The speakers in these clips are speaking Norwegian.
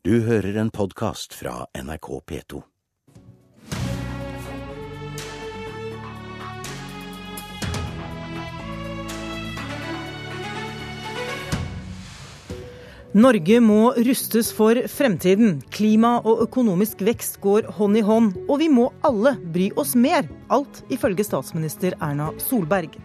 Du hører en podkast fra NRK P2. Norge må rustes for fremtiden. Klima og økonomisk vekst går hånd i hånd. Og vi må alle bry oss mer. Alt ifølge statsminister Erna Solberg.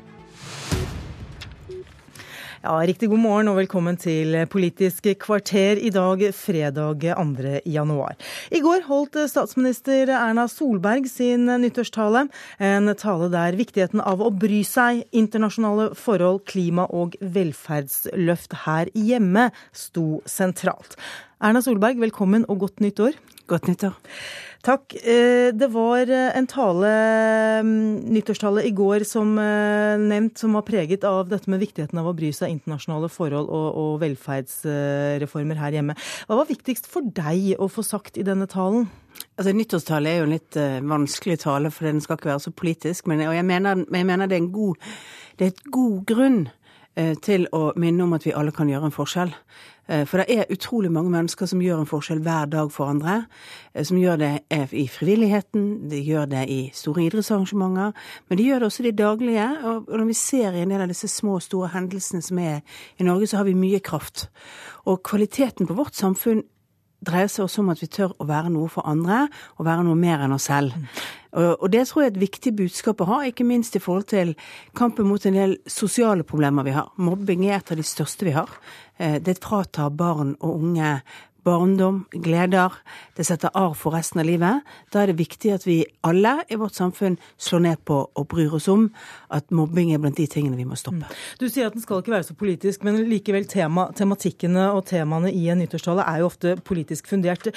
Ja, Riktig god morgen og velkommen til Politisk kvarter i dag, fredag 2. januar. I går holdt statsminister Erna Solberg sin nyttårstale. En tale der viktigheten av å bry seg, internasjonale forhold, klima og velferdsløft her hjemme sto sentralt. Erna Solberg, velkommen og godt nytt år. Godt nyttår. Takk. Eh, det var en tale, mm, nyttårstale i går som eh, nevnt, som var preget av dette med viktigheten av å bry seg internasjonale forhold og, og velferdsreformer her hjemme. Hva var viktigst for deg å få sagt i denne talen? Altså, Nyttårstale er jo en litt vanskelig tale, for den skal ikke være så politisk. Men, og jeg mener, jeg mener det er en god, det er et god grunn til å minne om at vi alle kan gjøre en forskjell. Eh, for det er utrolig mange mennesker som gjør en forskjell hver dag for andre. Eh, som gjør det eh, i frivilligheten, de gjør det i store idrettsarrangementer. Men de gjør det også i det daglige. Og når vi ser i en del av disse små og store hendelsene som er i Norge, så har vi mye kraft. Og kvaliteten på vårt samfunn dreier seg også om at vi tør å være noe for andre, og være noe mer enn oss selv. Og det tror jeg er et viktig budskap å ha, ikke minst i forhold til kampen mot en del sosiale problemer vi har. Mobbing er et av de største vi har. Eh, det fratar barn og unge barndom, gleder. Det setter arv for resten av livet. Da er det viktig at vi alle i vårt samfunn slår ned på og bryr oss om at mobbing er blant de tingene vi må stoppe. Mm. Du sier at den skal ikke være så politisk, men likevel tema, tematikkene og temaene i en nyttårstale er jo ofte politisk fundert.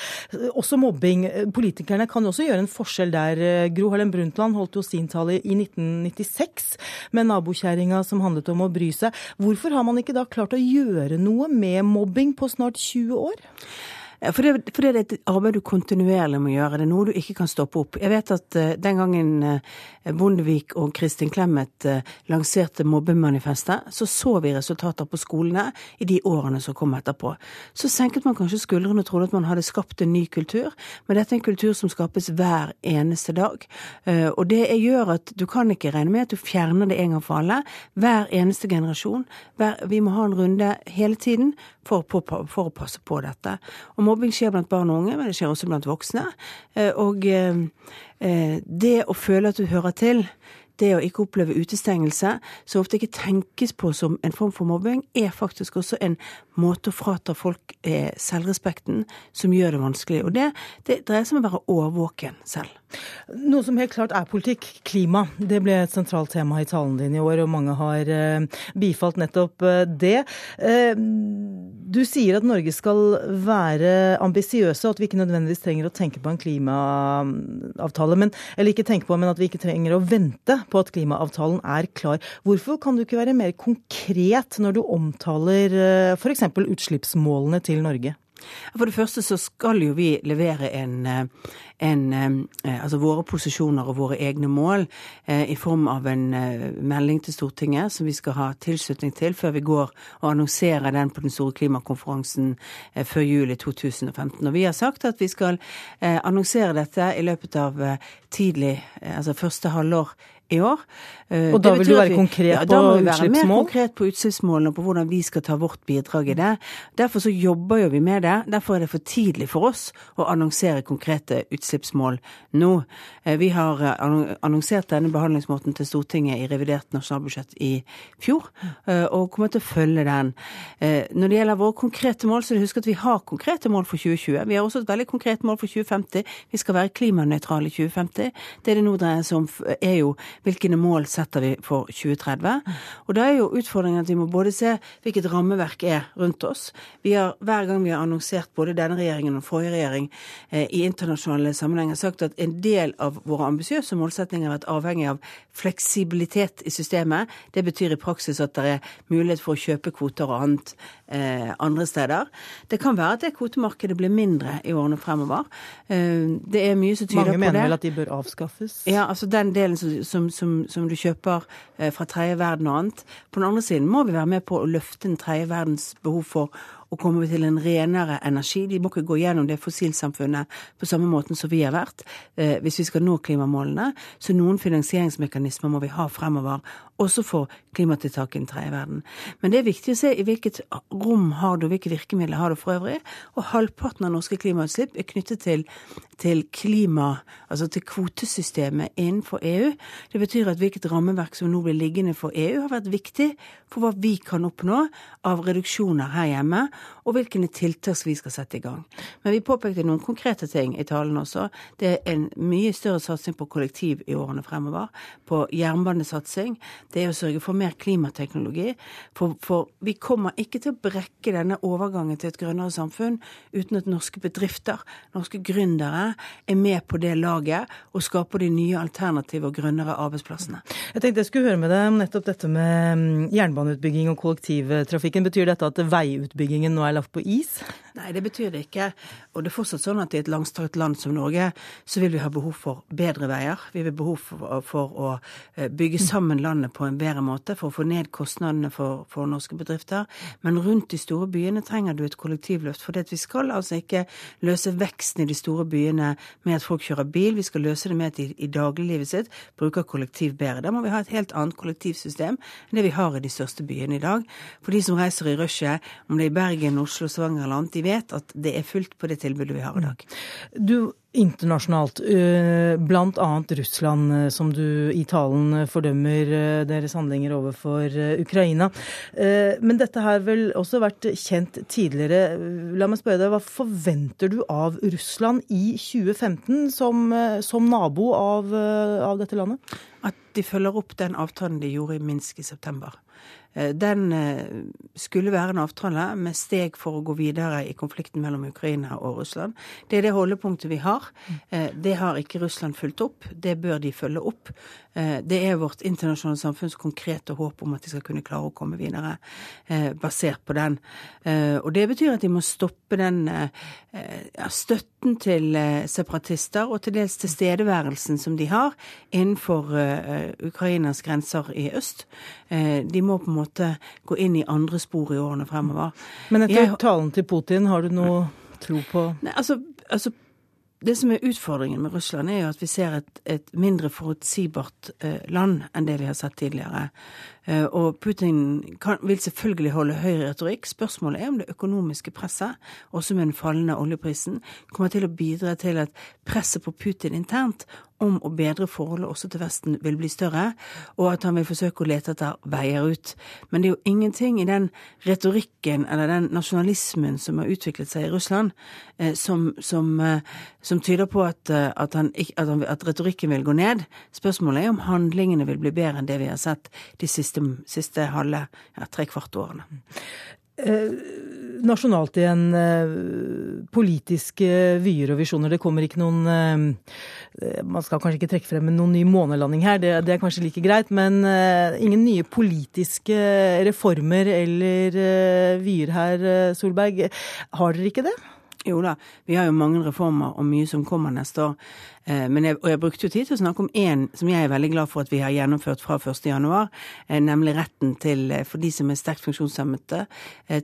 Også mobbing. Politikerne kan jo også gjøre en forskjell der. Gro Harlem Brundtland holdt jo sin tale i 1996 med nabokjerringa som handlet om å bry seg. Hvorfor har man ikke da klart å gjøre noe med mobbing på snart 20 år? For det, for det, er et arbeid du kontinuerlig må gjøre. Det er noe du ikke kan stoppe opp. Jeg vet at uh, den gangen uh, Bondevik og Kristin Clemet lanserte mobbemanifestet, så så vi resultater på skolene i de årene som kom etterpå. Så senket man kanskje skuldrene og trodde at man hadde skapt en ny kultur, men dette er en kultur som skapes hver eneste dag. Og det gjør at du kan ikke regne med at du fjerner det en gang for alle. Hver eneste generasjon. Hver, vi må ha en runde hele tiden for, for, for å passe på dette. Og mobbing skjer blant barn og unge, men det skjer også blant voksne. Eh, og eh, eh, det å føle at du hører til, det å ikke oppleve utestengelse, som ofte ikke tenkes på som en form for mobbing, er faktisk også en måte å frata folk selvrespekten som gjør det vanskelig. Og det, det dreier seg om å være årvåken selv. Noe som helt klart er politikk, klima. Det ble et sentralt tema i talen din i år, og mange har eh, bifalt nettopp eh, det. Eh, du sier at Norge skal være ambisiøse, og at vi ikke nødvendigvis trenger å tenke på en klimaavtale. Men, eller ikke tenke på, men at vi ikke trenger å vente på at klimaavtalen er klar. Hvorfor kan du ikke være mer konkret når du omtaler f.eks. utslippsmålene til Norge? For det første så skal jo vi levere en, eh, en eh, Altså våre posisjoner og våre egne mål eh, i form av en melding til Stortinget som vi skal ha tilslutning til før vi går og annonserer den på den store klimakonferansen før juli 2015. Og vi har sagt at vi skal annonsere dette i løpet av tidlig, altså første halvår i år. Eh, og da vil du være konkret ja, på utslippsmål? Da må vi være mer konkret på utslippsmålene og på hvordan vi skal ta vårt bidrag i det. Derfor så jobber jo vi med det. Derfor er det for tidlig for oss å annonsere konkrete utslippsmål nå. Eh, vi har eh, annonsert denne behandlingsmåten til Stortinget i revidert nasjonalbudsjett i fjor, og kommer til å følge den. Når det gjelder våre konkrete mål, så er det husk at vi har konkrete mål for 2020. Vi har også et veldig konkret mål for 2050. Vi skal være klimanøytrale i 2050. Det det nå dreier seg om, er jo hvilke mål setter vi for 2030. Og da er jo utfordringen at vi må både se hvilket rammeverk er rundt oss. Vi har hver gang vi har annonsert både denne regjeringen og forrige regjering eh, i internasjonale sammenhenger sagt at en del av våre ambisiøse målsetninger har vært avhengig av fleksibilitet i systemet. Det betyr i praksis at det er mulighet for å kjøpe kvoter og annet andre steder. Det kan være at det kvotemarkedet blir mindre i årene fremover. Eh, det er mye som tyder på det. Mange mener vel at de bør avskaffes? Ja, altså den delen som, som, som, som du kjøper eh, fra tredje verden og annet. På den andre siden må vi være med på å løfte den tredje verdens behov for å komme til en renere energi. De må ikke gå gjennom det fossilsamfunnet på samme måten som vi har vært, eh, hvis vi skal nå klimamålene. Så noen finansieringsmekanismer må vi ha fremover, også for klimatiltak i den tredje verden. Men det er viktig å se i hvilket rom har du, hvilke virkemidler har du for øvrig. Og halvparten av norske klimautslipp er knyttet til, til klima, altså til kvotesystemet innenfor EU. Det betyr at hvilket rammeverk som nå blir liggende for EU, har vært viktig for hva vi kan oppnå av reduksjoner her hjemme, og hvilke tiltak vi skal sette i gang. Men vi påpekte noen konkrete ting i talen også. Det er en mye større satsing på kollektiv i årene fremover. På jernbanesatsing. Det er å sørge for mer klimateknologi. For, for vi kommer ikke til å brekke denne overgangen til et grønnere samfunn uten at norske bedrifter, norske gründere, er med på det laget og skaper de nye alternative og grønnere arbeidsplassene. Jeg tenkte jeg skulle høre med deg om nettopp dette med mm, jernbaneutbygging og kollektivtrafikken. Betyr dette at veiutbyggingen nå er lagt på is? Nei, det betyr det ikke. Og det er fortsatt sånn at i et langstrakt land som Norge, så vil vi ha behov for bedre veier. Vi vil ha behov for, for, å eh, bygge sammen landet på en bedre måte, for å få ned kostnadene for, for norske bedrifter. Men rundt de store byene trenger du et kollektivløft. For vi skal altså ikke løse veksten i de store byene med at folk kjører bil. Vi skal løse det med at de i dagliglivet sitt bruker kollektiv bedre. Da må vi ha et helt annet kollektivsystem enn det vi har i de største byene i dag. For de som reiser i rushet, om det er i Bergen, Oslo, Stavanger eller annet, de vet at det er fullt på det tilbudet vi har i dag. Du, internasjonalt, eh, bl.a. Russland, eh, som du i talen fordømmer eh, deres handlinger overfor Ukraina. Men dette har vel også vært kjent tidligere. La meg spørre deg, hva forventer du av Russland i 2015 som, som nabo av, av dette landet? At de følger opp den avtalen de gjorde i Minsk i september. Eh, den eh, skulle være en avtale med steg for å gå videre i konflikten mellom Ukraina og Russland. Det er det holdepunktet vi har. Eh, det har ikke Russland fulgt opp. Det bør de følge opp. Det er vårt internasjonale samfunns konkrete håp om at de skal kunne klare å komme videre basert på den. Og det betyr at de må stoppe den støtten til separatister og til dels tilstedeværelsen som de har innenfor Ukrainas grenser i øst. De må på en måte gå inn i andre spor i årene fremover. Men etter jeg, talen til Putin, har du noe tro på Nei, altså, altså det som er utfordringen med Russland, er jo at vi ser et, et mindre forutsigbart eh, land enn det vi har sett tidligere. Eh, og Putin kan, vil selvfølgelig holde høy retorikk. Spørsmålet er om det økonomiske presset, også med den fallende oljeprisen, kommer til å bidra til at presset på Putin internt om å bedre forholdet også til Vesten vil bli større, og at han vil forsøke å lete etter veier ut. Men det er jo ingenting i den retorikken eller den nasjonalismen som har utviklet seg i Russland, eh, som, som, eh, som, tyder på at, at, han, at, han, at retorikken vil gå ned. Spørsmålet er om handlingene vil bli bedre enn det vi har sett de siste, siste halve ja, tre kvart årene. Nasjonalt igjen, eh, politiske vyer og visjoner. Det kommer ikke noen eh, Man skal kanskje ikke trekke frem noen ny månelanding her, det, det er kanskje like greit. Men eh, ingen nye politiske reformer eller vyer her, Solberg. Har dere ikke det? Jo da, vi har jo mange reformer og mye som kommer neste år. Eh, jeg, og jeg brukte jo tid til å snakke om én som jeg er veldig glad for at vi har gjennomført fra 1.1, eh, nemlig retten til, eh, for de som er sterkt funksjonshemmede,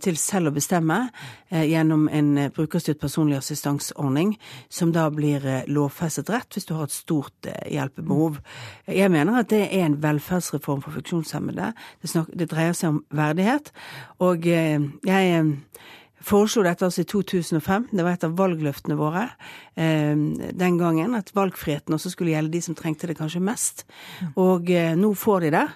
til selv å bestemme gjennom en brukerstyrt personlig assistanseordning, som da blir lovfestet rett hvis du har et stort hjelpebehov. Jeg mener at det er en velferdsreform for funksjonshemmede. Det, snak, det dreier seg om verdighet. Og jeg foreslo dette altså i 2005. Det var et av valgløftene våre eh, den gangen. At valgfriheten også skulle gjelde de som trengte det kanskje mest. Og eh, nå får de det,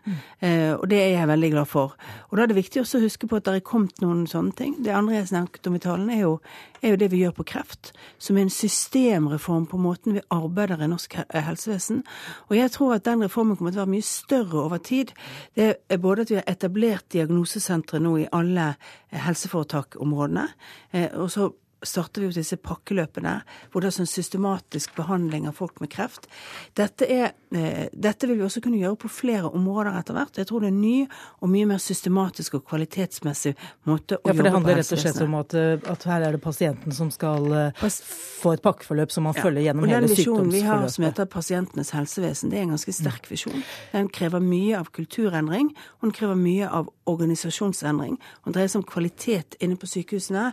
eh, og det er jeg veldig glad for. Og da er det viktig også å huske på at det er kommet noen sånne ting. Det andre jeg snakket om i talen, er jo, er jo det vi gjør på kreft. Som er en systemreform på måten vi arbeider i norsk helsevesen. Og jeg tror at den reformen kommer til å være mye større over tid. Det er både at vi har etablert diagnosesentre nå i alle helseforetakområdene områdene. Eh, og så starter vi jo disse pakkeløpene, hvor det er sånn systematisk behandling av folk med kreft. Dette, er, eh, dette, vil vi også kunne gjøre på flere områder etter hvert. Jeg tror det er en ny og mye mer systematisk og kvalitetsmessig måte å jobbe på. Ja, for det handler rett og slett om at, eh, at, her er det pasienten som skal uh, få et pakkeforløp som man ja. følger gjennom hele sykdomsforløpet. Og den visjonen vi har som heter Pasientenes helsevesen, det er en ganske sterk mm. visjon. Den krever mye av kulturendring, og den krever mye av organisasjonsendring. Han dreier seg om kvalitet inne på sykehusene.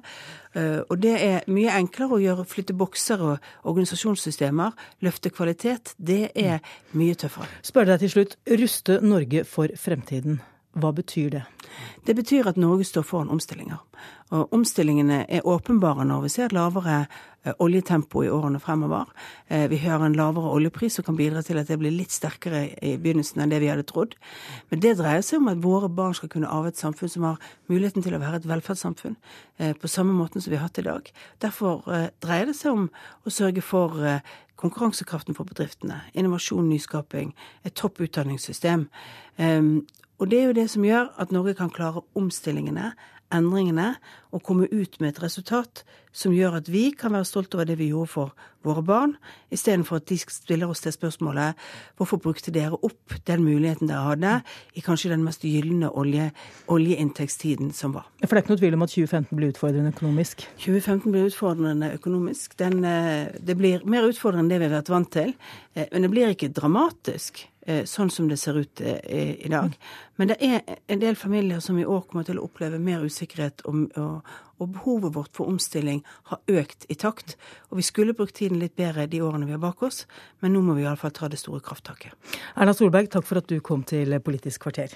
Uh, og det er mye enklere å gjøre, flytte bokser og organisasjonssystemer, løfte kvalitet. Det er mye tøffere. Spør deg til slutt, ruste Norge for fremtiden. Hva betyr det? Det betyr at Norge står foran omstillinger. Og omstillingene er åpenbare når vi ser et lavere eh, oljetempo i årene fremover. Eh, vi hører en lavere oljepris som kan bidra til at det blir litt sterkere i begynnelsen enn det vi hadde trodd. Men det dreier seg om at våre barn skal kunne arve et samfunn som har muligheten til å være et velferdssamfunn eh, på samme måten som vi har hatt i dag. Derfor dreier det seg om å sørge for konkurransekraften for bedriftene, innovasjon, nyskaping, et topp utdanningssystem. Og det er jo det som gjør at Norge kan klare omstillingene, endringene, og komme ut med et resultat som gjør at vi kan være stolte over det vi gjorde for våre barn, istedenfor at de stiller oss det spørsmålet hvorfor brukte dere opp den muligheten dere hadde i kanskje den mest gylne olje, oljeinntektstiden som var. For det er ikke noe tvil om at 2015 blir utfordrende økonomisk? 2015 blir utfordrende økonomisk. Den, eh, det blir mer utfordrende enn det vi har vært vant til, eh, men det blir ikke dramatisk. Eh, sånn som det ser ut eh, i dag. Men det er en del familier som i år kommer til å oppleve mer usikkerhet, og, og, og behovet vårt for omstilling har økt i takt. Og vi skulle brukt tiden litt bedre de årene vi har bak oss, men nå må vi iallfall ta det store krafttaket. Erna Solberg, takk for at du kom til Politisk kvarter.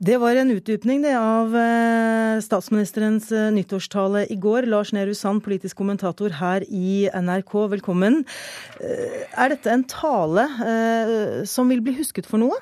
Det var en utdypning det, av eh, statsministerens eh, nyttårstale i går. Lars Nehru Sand, politisk kommentator her i NRK, velkommen. Eh, er dette en tale som vil bli husket for noe?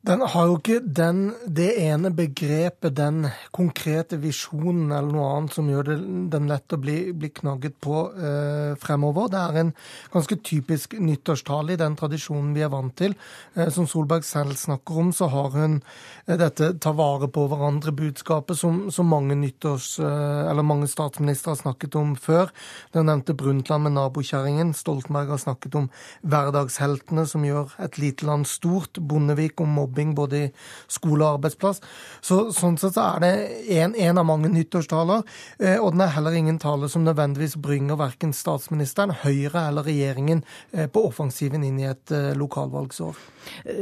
Den har jo ikke den, det ene begrepet, den konkrete visjonen eller noe annet som gjør det, den lett å bli, bli knagget på eh, fremover. Det er en ganske typisk nyttårstale i den tradisjonen vi er vant til. Eh, som Solberg selv snakker om, så har hun eh, dette ta vare på hverandre-budskapet som, som, mange nyttårs, eh, eller mange statsministre har snakket om før. Den nevnte Brundtland med nabokjerringen. Stoltenberg har snakket om hverdagsheltene som gjør et lite land stort. Bondevik om mobbing mobbing både i skole og arbeidsplass. Så, sånn sett så er det en av mange nyttårstaler, eh, og den er heller ingen tale som nødvendigvis bringer verken statsministeren, Høyre eller regjeringen eh, på offensiven inn i et eh, lokalvalgsår.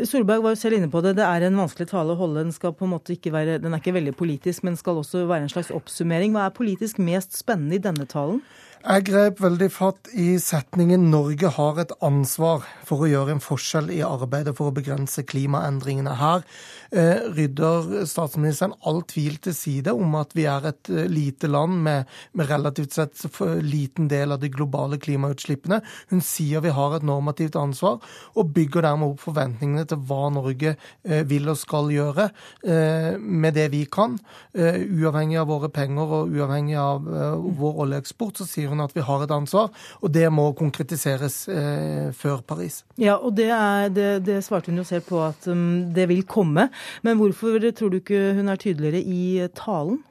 Solberg var jo selv inne på det. Det er en vanskelig tale å holde. Den, skal på en måte ikke være, den er ikke veldig politisk, men skal også være en slags oppsummering. Hva er politisk mest spennende i denne talen? Jeg grep veldig fatt i setningen 'Norge har et ansvar for å gjøre en forskjell i arbeidet for å begrense klimaendringene'. Her eh, rydder statsministeren all tvil til side om at vi er et eh, lite land med, med relativt sett liten del av de globale klimautslippene. Hun sier vi har et normativt ansvar, og bygger dermed opp forventningene til hva Norge eh, vil og skal gjøre eh, med det vi kan. Eh, uavhengig av våre penger og uavhengig av eh, vår oljeeksport, så sier hun at vi har et ansvar, og det må konkretiseres eh, før Paris. Ja, og det, er, det, det, svarte hun jo selv på at um, det vil komme. Men hvorfor tror du ikke hun er tydeligere i talen?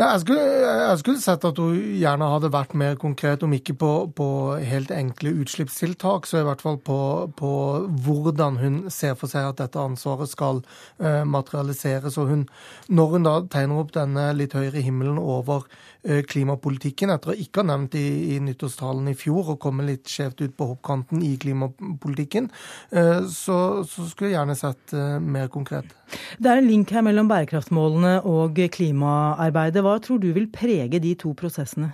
Nei, jeg, skulle, jeg skulle, sett at hun gjerne hadde vært mer konkret, om ikke på, på helt enkle utslippstiltak, så i hvert fall på, på, hvordan hun ser for seg at dette ansvaret skal uh, materialiseres. Og hun, når hun da tegner opp denne litt høyere himmelen over klimapolitikken, etter å ikke ha nevnt i, i nyttårstalen i fjor og komme litt skjevt ut på hoppkanten i klimapolitikken, uh, så, så, skulle jeg gjerne sett mer konkret. Det er en link her mellom bærekraftsmålene og klimaarbeidet. Hva tror du vil prege de to prosessene?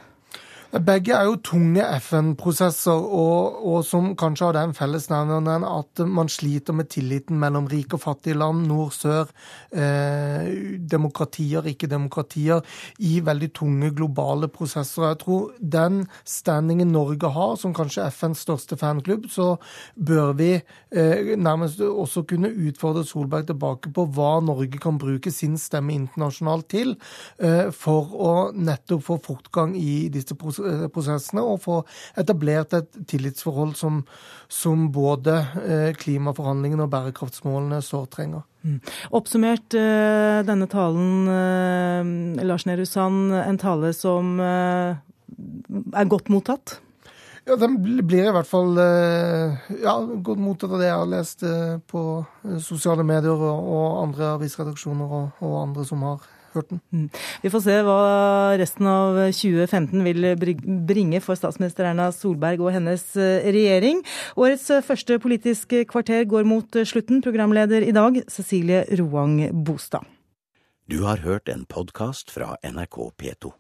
Begge er jo tunge FN-prosesser, og, og, som kanskje har den fellesnevneren at man sliter med tilliten mellom rike og fattige land, nord-sør, eh, demokratier, ikke-demokratier, i veldig tunge globale prosesser. Jeg tror den standingen Norge har, som kanskje FNs største fanklubb, så bør vi eh, nærmest også kunne utfordre Solberg tilbake på hva Norge kan bruke sin stemme internasjonalt til, eh, for å nettopp få fortgang i disse prosessene prosessene og få etablert et tillitsforhold som, som både eh, klimaforhandlingene og bærekraftsmålene sårt trenger. Mm. Oppsummert eh, denne talen, eh, Lars Nehru Sand, en tale som er godt mottatt? Ja, Den blir i hvert fall ja, godt mottatt av det jeg har lest på sosiale medier og andre avisredaksjoner og, og andre som har hørt. Mm. Vi får se hva resten av 2015 vil bringe for statsminister Erna Solberg og hennes eh, regjering. Årets eh, første Politisk kvarter går mot eh, slutten. Programleder i dag, Cecilie Roang Bostad. Du har hørt en podkast fra NRK P2.